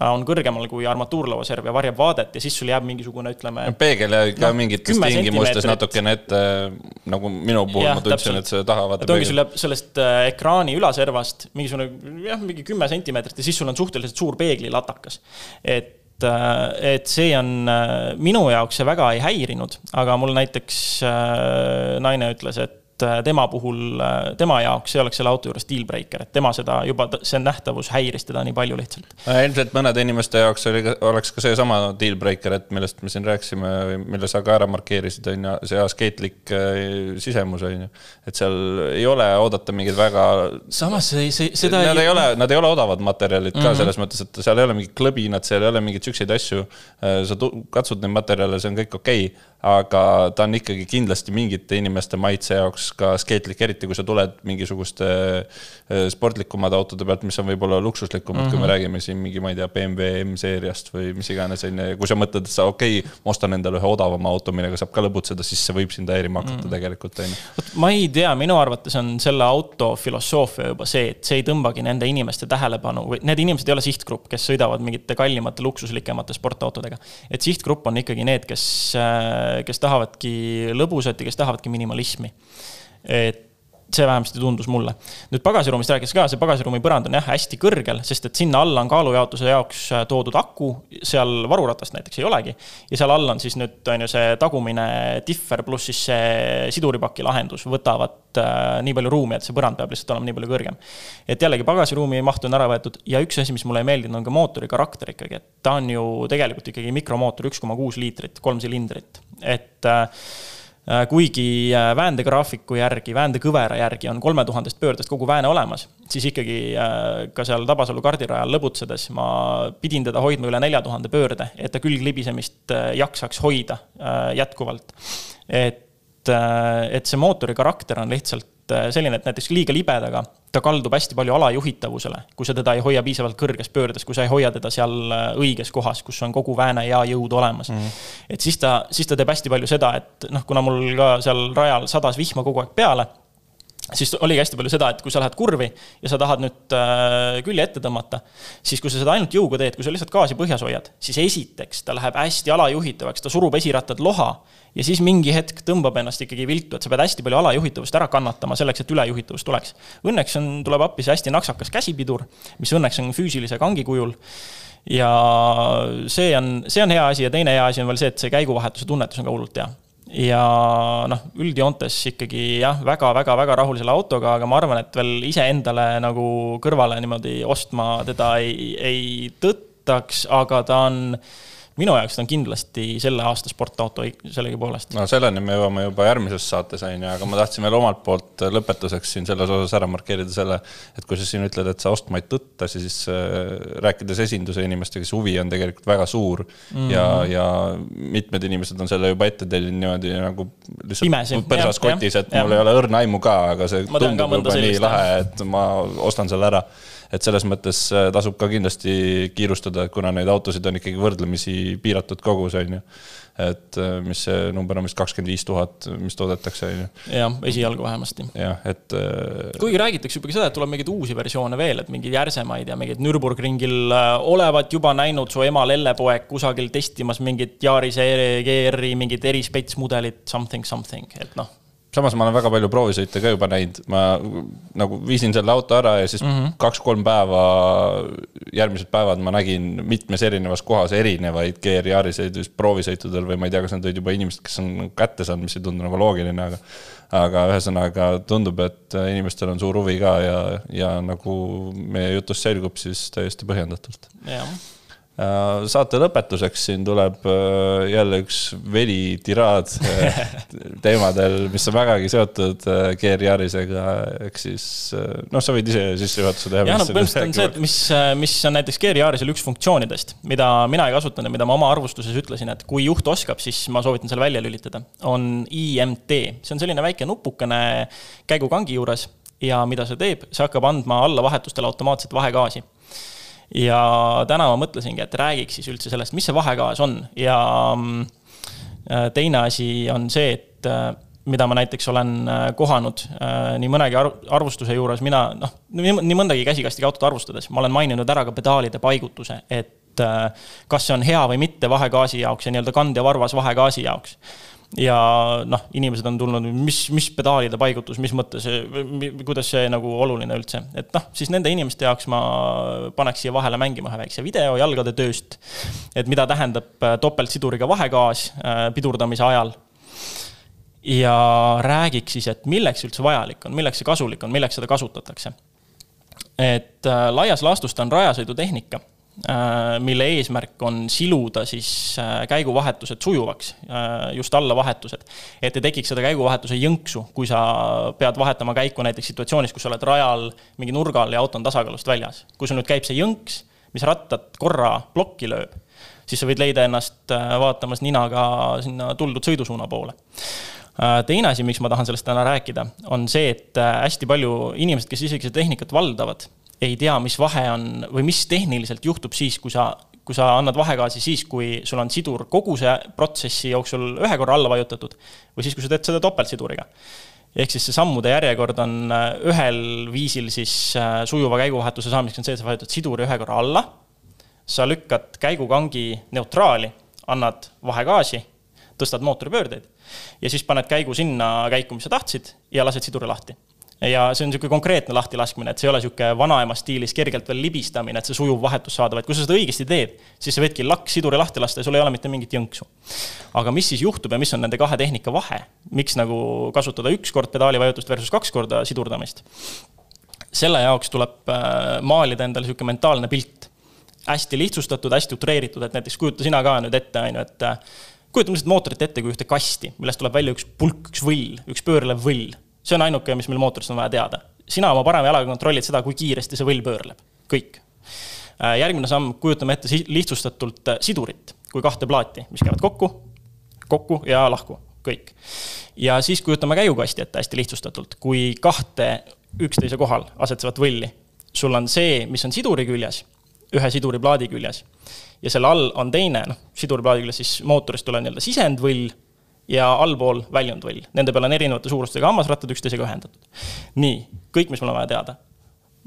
on kõrgemal kui armatuurlauaserv ja varjab vaadet ja siis sul jääb mingisugune, ütleme. peegel ja ka no, mingites tingimustes natukene ette, nagu minu puhul ja, ma tundsin, et see taha vaata. et ongi, sul jääb sellest äh, ekraani ülaservast mingisugune jah, mingi kümme sentimeetrit ja siis sul on suhteliselt suur peeglilatakas. et et, äh, et see on, äh, minu jaoks see väga ei häirinud, aga mul näiteks äh, naine ütles, et et äh, tema puhul, äh, tema jaoks ei oleks selle auto juures deal breaker, et tema seda juba, see nähtavus häiris teda nii palju lihtsalt. Äh, ilmselt mõnede inimeste jaoks oli, oleks ka seesama deal breaker, et millest me siin rääkisime või mille sa ka ära markeerisid, on ju, see askeetlik sisemus, on ju. et seal ei ole oodata mingeid väga. samas see, see, seda nad ei, ei ole, nad ei ole odavad materjalid ka mm -hmm. selles mõttes, et seal ei ole mingit klõbinat, seal ei ole mingeid siukseid asju. sa katsud neid materjale, see on kõik okei okay aga ta on ikkagi kindlasti mingite inimeste maitse jaoks ka skeetlik, eriti kui sa tuled mingisuguste äh, sportlikumate autode pealt, mis on võib-olla luksuslikumad mm, -hmm. kui me mhm. räägime siin mingi, ma ei tea, BMW M-seeriast või mis iganes, on ju, ja kui sa mõtled, et sa okei okay,, ma ostan endale ühe odavama auto, millega saab ka lõbutseda, siis see võib sind häirima hakata mm -hmm. tegelikult, on ju. ma ei tea, minu arvates on selle auto filosoofia juba see, et see ei tõmbagi nende inimeste tähelepanu või need inimesed ei ole sihtgrupp, kes sõidavad mingite kallimate, luksuslikemate sportautodega. et sihtgrupp on ikkagi need, kes äh, kes tahavadki lõbusat ja kes tahavadki minimalismi. et see vähemasti tundus mulle. nüüd pagasiruumist rääkides ka, see pagasiruumi põrand on jah, hästi kõrgel, sest et sinna alla on kaalujaotuse jaoks äh, toodud aku, seal varuratast näiteks ei olegi. ja seal all on siis nüüd, on ju, see tagumine differ pluss siis see siduripaki lahendus võtavad äh, nii palju ruumi, et see põrand peab lihtsalt olema nii palju kõrgem. et jällegi pagasiruumi maht on ära võetud ja üks asi, mis mulle ei meeldinud, on ka mootori karakter ikkagi, et ta on ju tegelikult ikkagi mikromootor, üks koma kuus liitrit, kolm silindrit et äh, kuigi äh, väändegraafiku järgi, väänekõvera järgi on kolme tuhandest pöördest kogu vääne olemas, siis ikkagi ka seal Tabasalu kardirajal lõbutsedes ma pidin teda hoidma üle nelja tuhande pöörde, et ta külglibisemist jaksaks hoida jätkuvalt. et, et see mootori karakter on lihtsalt selline, et näiteks liiga libedaga ta kaldub hästi palju alajuhitavusele, kui sa teda ei hoia piisavalt kõrges pöördes, kui sa ei hoia teda seal äh, õiges kohas, kus on kogu vääne ja jõud olemas mm. -hmm. et siis ta, siis ta teeb hästi palju seda, et noh, kuna mul ka seal rajal sadas vihma kogu aeg peale siis oligi hästi palju seda, et kui sa lähed kurvi ja sa tahad nüüd äh, külje ette tõmmata, siis kui sa seda ainult jõuga teed, kui sa lihtsalt gaasi põhjas hoiad, siis esiteks ta läheb hästi alajuhitavaks, ta surub esirattad loha ja siis mingi hetk tõmbab ennast ikkagi viltu, et sa pead hästi palju alajuhitavust ära kannatama selleks, et ülejuhitavus tuleks. Õnneks on, tuleb appi see hästi naksakas käsipidur, mis õnneks on füüsilise kangi kujul ja see on, see on hea asi ja teine hea asi on veel see, et see käiguvahetuse tunnetus on ka hullult hea ja noh, üldjoontes ikkagi jah väga,, väga-väga-väga rahul selle autoga, aga ma arvan, et veel iseendale nagu kõrvale niimoodi ostma teda ei, ei tõttaks, aga ta on minu jaoks ta on kindlasti selle aasta sportauto sellegipoolest. no selleni me jõuame juba järgmises saates, on ju, aga ma tahtsin veel omalt poolt lõpetuseks siin selles osas ära markeerida selle, et kui sa siin ütled, et sa ostma ei tõtta, siis äh, rääkides esinduse inimestega, siis huvi on tegelikult väga suur mm. -hmm. ja, ja mitmed inimesed on selle juba ette tellinud niimoodi nagu lihtsalt põrsas kotis, et ja. mul ei ole õrna aimu ka, aga see ma tundub juba nii lahe, et ma ostan selle ära et selles mõttes äh, tasub ka kindlasti kiirustada, kuna neid autosid on ikkagi võrdlemisi piiratud kogus, on ju. et äh, mis see number on vist kakskümmend viis tuhat, mis toodetakse, on ju. jah, esialgu vähemasti. jah, et. Äh, kuigi räägitakse juba seda, et tuleb mingeid uusi versioone veel, et mingeid järsemaid ja mingeid Nürburgringil olevat juba näinud su ema lellepoeg kusagil testimas mingit Yarise GR-i mingit erispetsmudelit, something, something, et noh samas ma olen väga palju proovisõite ka juba näinud, ma nagu viisin selle auto ära ja siis mm -hmm. kaks-kolm päeva, järgmised päevad ma nägin mitmes erinevas kohas erinevaid GR-Yariseid just proovisõitudel või ma ei tea, kas need olid juba inimesed, kes on kätte saanud, mis ei tundu nagu loogiline, aga. aga ühesõnaga tundub, et inimestel on suur huvi ka ja, ja nagu meie jutust selgub, siis täiesti põhjendatult. jah saate lõpetuseks siin tuleb äh, jälle üks velitiraad äh, teemadel, mis on vägagi seotud GR Yarisega, ehk siis noh, sa võid ise sissejuhatuse teha. jah, no põhimõtteliselt on see, et mis, mis on näiteks GR Yarisel üks funktsioonidest, mida mina ei kasutanud ja mida ma oma arvustuses ütlesin, et kui juht oskab, siis ma soovitan selle välja lülitada, on IMT. see on selline väike nupukene käigukangi juures ja mida see teeb, see hakkab andma alla vahetustele automaatset vahegaasi ja täna ma mõtlesingi, et räägiks siis üldse sellest, mis see vahegaas on. Ja äh, teine asi on see, et äh, mida ma näiteks olen äh, kohanud nii mõnegi arvustuse juures, mina noh, nii mõndagi käsikastiga autot arvustades, ma olen maininud ära ka pedaalide paigutuse, et kas see on hea või mitte vahegaasi jaoks ja nii-öelda kandja varvas vahegaasi jaoks ja noh, inimesed on tulnud, mis, mis pedaalide paigutus, mis mõttes, kuidas see nagu oluline üldse, et noh, siis nende inimeste jaoks ma paneks siia vahele mängima ühe väikse video jalgade tööst. et mida tähendab äh, topeltsiduriga vahegaas äh, pidurdamise ajal. ja räägiks siis, et milleks üldse vajalik on, milleks see kasulik on, milleks seda kasutatakse. et äh, laias laastus ta on rajasõidutehnika mille eesmärk on siluda siis äh, käiguvahetused sujuvaks, äh, just allavahetused. et ei tekiks seda käiguvahetuse jõnksu, kui sa pead vahetama käiku näiteks situatsioonis, kus sa oled rajal mingi nurgal ja auto on tasakaalust väljas. kui sul nüüd käib see jõnks, mis rattad korra plokki lööb, siis sa võid leida ennast vaatamas ninaga sinna tuldud sõidusuuna poole teine asi, miks ma tahan sellest täna rääkida, on see, et hästi palju inimesed, kes isegi seda tehnikat valdavad ei tea, mis vahe on või mis tehniliselt juhtub siis, kui sa, kui sa annad vahegaasi siis, kui sul on sidur kogu see protsessi jooksul ühe korra alla vajutatud või siis, kui sa teed seda topeltsiduriga. ehk siis see sammude järjekord on äh, ühel viisil siis äh, sujuva käiguvahetuse saamiseks on see, et sa vajutad siduri ühe korra alla, sa lükkad käigukangi neutraali, annad vahegaasi, tõstad mootoripöördeid ja siis paned käigu sinna käiku, mis sa tahtsid ja lased siduri lahti ja see on niisugune konkreetne lahtilaskmine, et see ei ole niisugune vanaema stiilis kergelt veel libistamine, et see sujuv vahetus saada, vaid kui sa seda õigesti teed, siis sa võidki lakk-siduri lahti lasta ja sul ei ole mitte mingit jõnksu. aga mis siis juhtub ja mis on nende kahe tehnika vahe, miks nagu kasutada üks kord pedaalivajutust versus kaks korda sidurdamist? selle jaoks tuleb äh, maalida endale niisugune mentaalne pilt. hästi lihtsustatud, hästi utreeritud, et näiteks kujuta sina ka nüüd ette, on ju, et äh, kujutame lihtsalt mootorit ette kui ühte kasti, millest tuleb välja üks pulk, üks võll, üks pöörlev võll see on ainuke, mis meil mootorist on vaja teada. sina oma parema jalaga kontrollid seda, kui kiiresti see võll pöörleb, kõik. Äh, järgmine samm, kujutame ette lihtsustatult äh, sidurit kui kahte plaati, mis käivad kokku, kokku ja lahku, kõik. ja siis kujutame käigukasti ette hästi lihtsustatult, kui kahte üksteise kohal asetsevat võlli. sul on see, mis on siduri küljes, ühe siduriplaadi küljes ja selle all on teine, noh, siduriplaadi küljes siis mootorist tulev nii-öelda sisendvõll ja allpool väljundvõll. Nende peal on erinevate suurustega hammasrattad üksteisega ühendatud. nii, kõik, mis mul on vaja teada.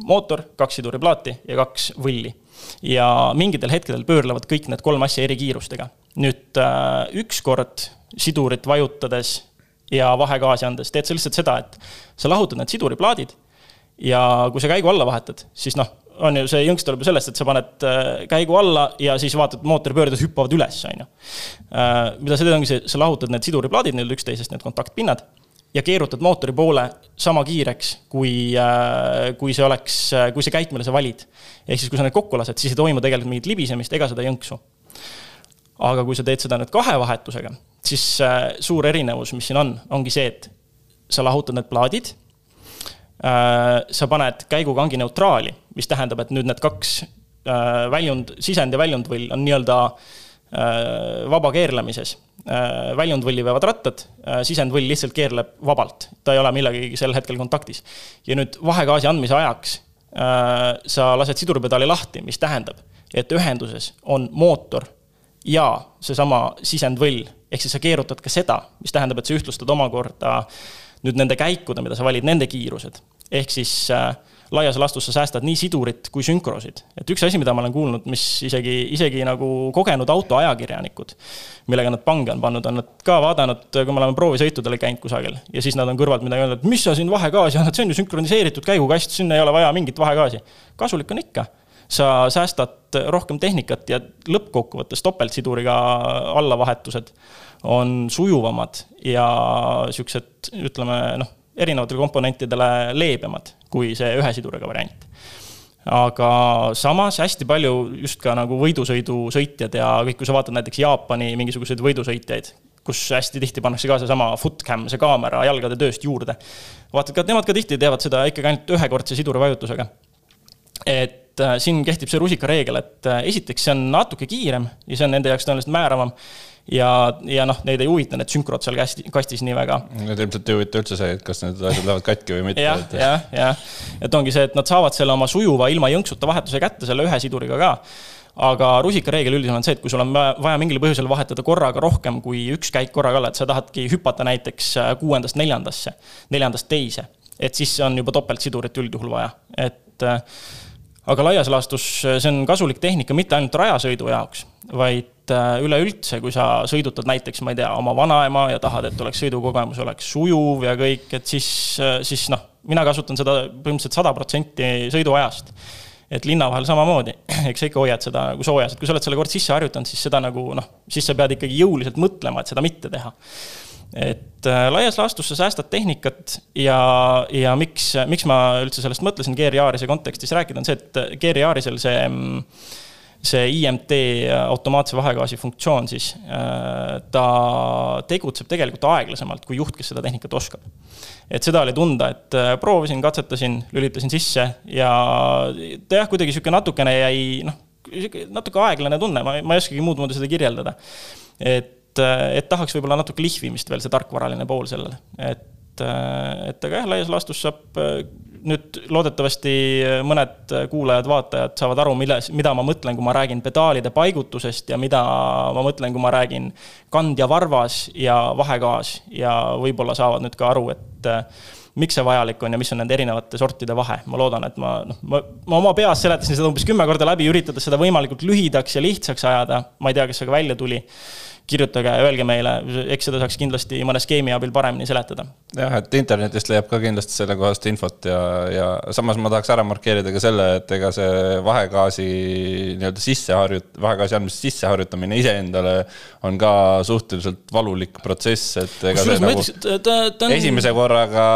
mootor, kaks siduriplaati ja kaks võlli. ja mingitel hetkedel pöörlevad kõik need kolm asja eri kiirustega. nüüd äh, ükskord sidurit vajutades ja vahegaasi andes teed sa lihtsalt seda, et sa lahutad need siduriplaadid ja kui sa käigu alla vahetad, siis noh, on ju, see jõnks tuleb ju sellest, et sa paned äh, käigu alla ja siis vaatad, mootoripöörded hüppavad üles, on ju. Äh, mida sa teed, ongi see, sa lahutad need siduriplaadid nii-öelda üksteisest, need kontaktpinnad, ja keerutad mootori poole sama kiireks, kui, äh, kui see oleks, kui see käik, mille sa valid. ehk siis, kui sa need kokku lased, siis ei toimu tegelikult mingit libisemist ega seda jõnksu. aga kui sa teed seda nüüd kahe vahetusega, siis suur erinevus, mis siin on, ongi see, et sa lahutad need plaadid. Sa paned käigukangi neutraali, mis tähendab, et nüüd need kaks äh, väljund, sisend ja väljundvõll on nii-öelda äh, vaba keerlemises äh,. väljundvõlli veavad rattad äh,, sisendvõll lihtsalt keerleb vabalt, ta ei ole millegagi sel hetkel kontaktis. ja nüüd vahegaasi andmise ajaks äh, sa lased siduripedaali lahti, mis tähendab, et ühenduses on mootor ja seesama sisendvõll, ehk siis sa keerutad ka seda, mis tähendab, et sa ühtlustad omakorda nüüd nende käikude, mida sa valid, nende kiirused. ehk siis äh, laias laastus sa säästad nii sidurit kui sünkrosid. et üks asi, mida ma olen kuulnud, mis isegi, isegi nagu kogenud autoajakirjanikud, millega nad pange on pannud, on nad ka vaadanud, kui me oleme proovisõitudele käinud kusagil ja siis nad on kõrvalt midagi öelnud, et mis sa siin vahegaasi annad, see on ju sünkroniseeritud käigukast, sinna ei ole vaja mingit vahegaasi. kasulik on ikka sa säästad rohkem tehnikat ja lõppkokkuvõttes topeltsiduriga allavahetused on sujuvamad ja siuksed, ütleme noh, erinevatele komponentidele leebemad kui see ühe siduriga variant. aga samas hästi palju just ka nagu võidusõidusõitjad ja kõik, kui sa vaatad näiteks Jaapani mingisuguseid võidusõitjaid, kus hästi tihti pannakse ka seesama footcam, see kaamera jalgade tööst juurde. vaatad ka, nemad ka tihti teevad seda ikkagi ainult ühekordse sidurivajutusega. et et äh, siin kehtib see rusikareegel, et äh, esiteks see on natuke kiirem ja see on nende jaoks tõenäoliselt määravam. ja, ja noh, neid ei huvita need sünkrod seal kästi, kastis nii väga. Need ilmselt ei huvita üldse see, et kas need asjad lähevad katki või mitte. jah, jah, jah, et ongi see, et nad saavad selle oma sujuva ilma jõnksuta vahetuse kätte selle ühe siduriga ka aga rusikareegel üldiselt on see, et kui sul on vaja mingil põhjusel vahetada korraga rohkem kui üks käik korraga alla, et sa tahadki hüpata näiteks äh, kuuendast neljandasse, neljandast teise, et siis on juba topeltsidurit üldjuhul vaja, et aga laias laastus see on kasulik tehnika mitte ainult rajasõidu jaoks, vaid äh, üleüldse, kui sa sõidutad näiteks, ma ei tea, oma vanaema ja tahad, et oleks sõidukogemus oleks sujuv ja kõik, et siis, äh, siis noh, mina kasutan seda põhimõtteliselt sada protsenti sõiduajast. et linna vahel samamoodi, eks sa ikka hoiad seda nagu soojas, et kui sa oled selle kord sisse harjutanud, siis seda nagu noh, siis sa pead ikkagi jõuliselt mõtlema, et seda mitte teha et äh, laias laastus sa säästad tehnikat ja, ja miks, miks ma üldse sellest mõtlesin Gear Yarise kontekstis rääkida, on see, et Gear Yarisel see, see IMT automaatse vahegaasi funktsioon siis, äh, ta tegutseb tegelikult aeglasemalt kui juht, kes seda tehnikat oskab. et seda oli tunda, et äh, proovisin, katsetasin, lülitasin sisse ja ta jah, kuidagi sihuke natukene jäi, noh, natuke aeglane tunne, ma, ma ei oskagi muud moodi seda kirjeldada. et et, et tahaks võib-olla natuke lihvimist veel, see tarkvaraline pool sellele, et, et aga jah, laias laastus saab nüüd loodetavasti mõned kuulajad-vaatajad saavad aru, milles, mida ma mõtlen, kui ma räägin pedaalide paigutusest ja mida ma mõtlen, kui ma räägin kandjavarvas ja vahegaas ja võib-olla saavad nüüd ka aru, et miks see vajalik on ja mis on nende erinevate sortide vahe. ma loodan, et ma noh, ma, ma oma peas seletasin seda umbes kümme korda läbi, üritades seda võimalikult lühidaks ja lihtsaks ajada. ma ei tea, kas see ka välja tuli kirjutage öelge meile, eks seda saaks kindlasti mõne skeemi abil paremini seletada. jah, et internetist leiab ka kindlasti sellekohast infot ja, ja samas ma tahaks ära markeerida ka selle, et ega see vahegaasi nii-öelda sisseharjut-, vahegaasi andmise sisseharjutamine iseendale on ka suhteliselt valulik protsess, et ega see nagu ta, ta on... esimese korraga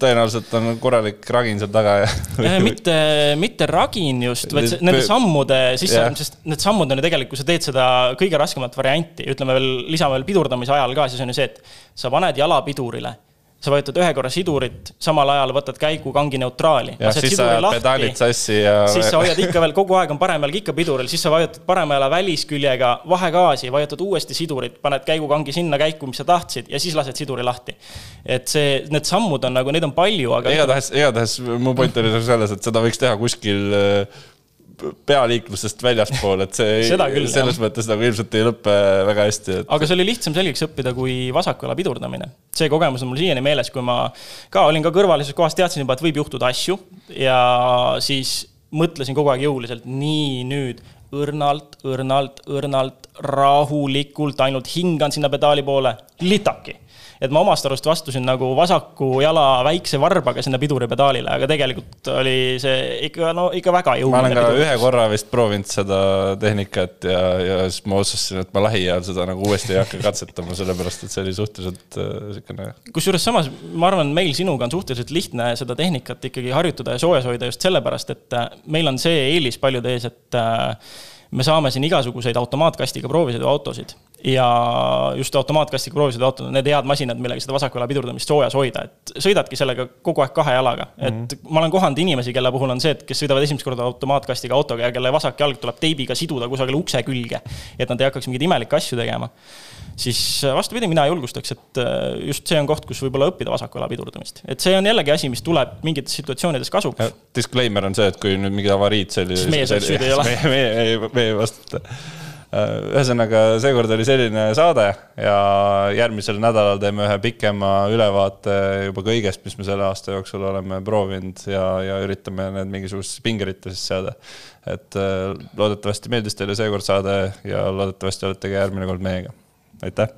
tõenäoliselt on korralik ragin seal taga ja mitte, mitte ragin just, vaid nende sammude sisse, sest need sammud on ju tegelikult, kui sa teed seda kõige raskemat varianti, varianti, ütleme veel, lisame veel pidurdamise ajal ka, siis on ju see, et sa paned jala pidurile sa vajutad ühe korra sidurit, samal ajal võtad käigukangi neutraali. ja siis sa ajad pedaalid sassi ja. siis sa hoiad ikka veel, kogu aeg on parem jalg ikka piduril, siis sa vajutad parema jala välisküljega vahegaasi, vajutad uuesti sidurit, paned käigukangi sinna käiku, mis sa tahtsid ja siis lased siduri lahti. et see, need sammud on nagu, neid on palju, aga. igatahes, igatahes mu point oli selles, et seda võiks teha kuskil pealiiklusest väljaspool, et see ei, selles jah. mõttes nagu ilmselt ei lõpe väga hästi et.... aga see oli lihtsam selgeks õppida kui vasakjala pidurdamine. see kogemus on mul siiani meeles, kui ma ka olin ka kõrvalises kohas, teadsin juba, et võib juhtuda asju ja siis mõtlesin kogu aeg jõuliselt, nii nüüd õrnalt, õrnalt, õrnalt, rahulikult, ainult hingan sinna pedaali poole, litaki et ma omast arust vastusin nagu vasaku jala väikse varbaga sinna piduripedaalile, aga tegelikult oli see ikka, no ikka väga jõuline. ma olen ka pidur. ühe korra vist proovinud seda tehnikat ja, ja siis ma otsustasin, et ma lähiajal seda nagu uuesti ei hakka katsetama, sellepärast et see oli suhteliselt niisugune äh,. kusjuures samas ma arvan, meil sinuga on suhteliselt lihtne seda tehnikat ikkagi harjutada ja soojas hoida just sellepärast, et äh, meil on see eelis paljude ees, et äh, me saame siin igasuguseid automaatkastiga proovisõiduautosid ja just automaatkastiga proovisõiduautod on need head masinad, millega seda vasakjala pidurdamist soojas hoida, et sõidadki sellega kogu aeg kahe jalaga. et mm -hmm. ma olen kohanud inimesi, kelle puhul on see, et kes sõidavad esimest korda automaatkastiga autoga ja kelle vasak jalg tuleb teibiga siduda kusagile ukse külge. et nad ei hakkaks mingeid imelikke asju tegema siis vastupidi, mina julgustaks, et äh, just see on koht, kus võib-olla õppida vasakjala pidurdamist. et see on jällegi asi, mis tuleb mingites situatsioonides kasuks. Disclaimer on see, et kui nüüd mingid avariid selline. siis meie süüdi ei ole. meie, meie, meie, meie ei vastuta. Äh, ühesõnaga, seekord oli selline saade ja järgmisel nädalal teeme ühe pikema ülevaate juba kõigest, mis me selle aasta jooksul oleme proovinud ja, ja üritame need mingisugusesse pingeritesse seada. et loodetavasti meeldis teile seekord saade ja loodetavasti olete ka järgmine kord meiega aitäh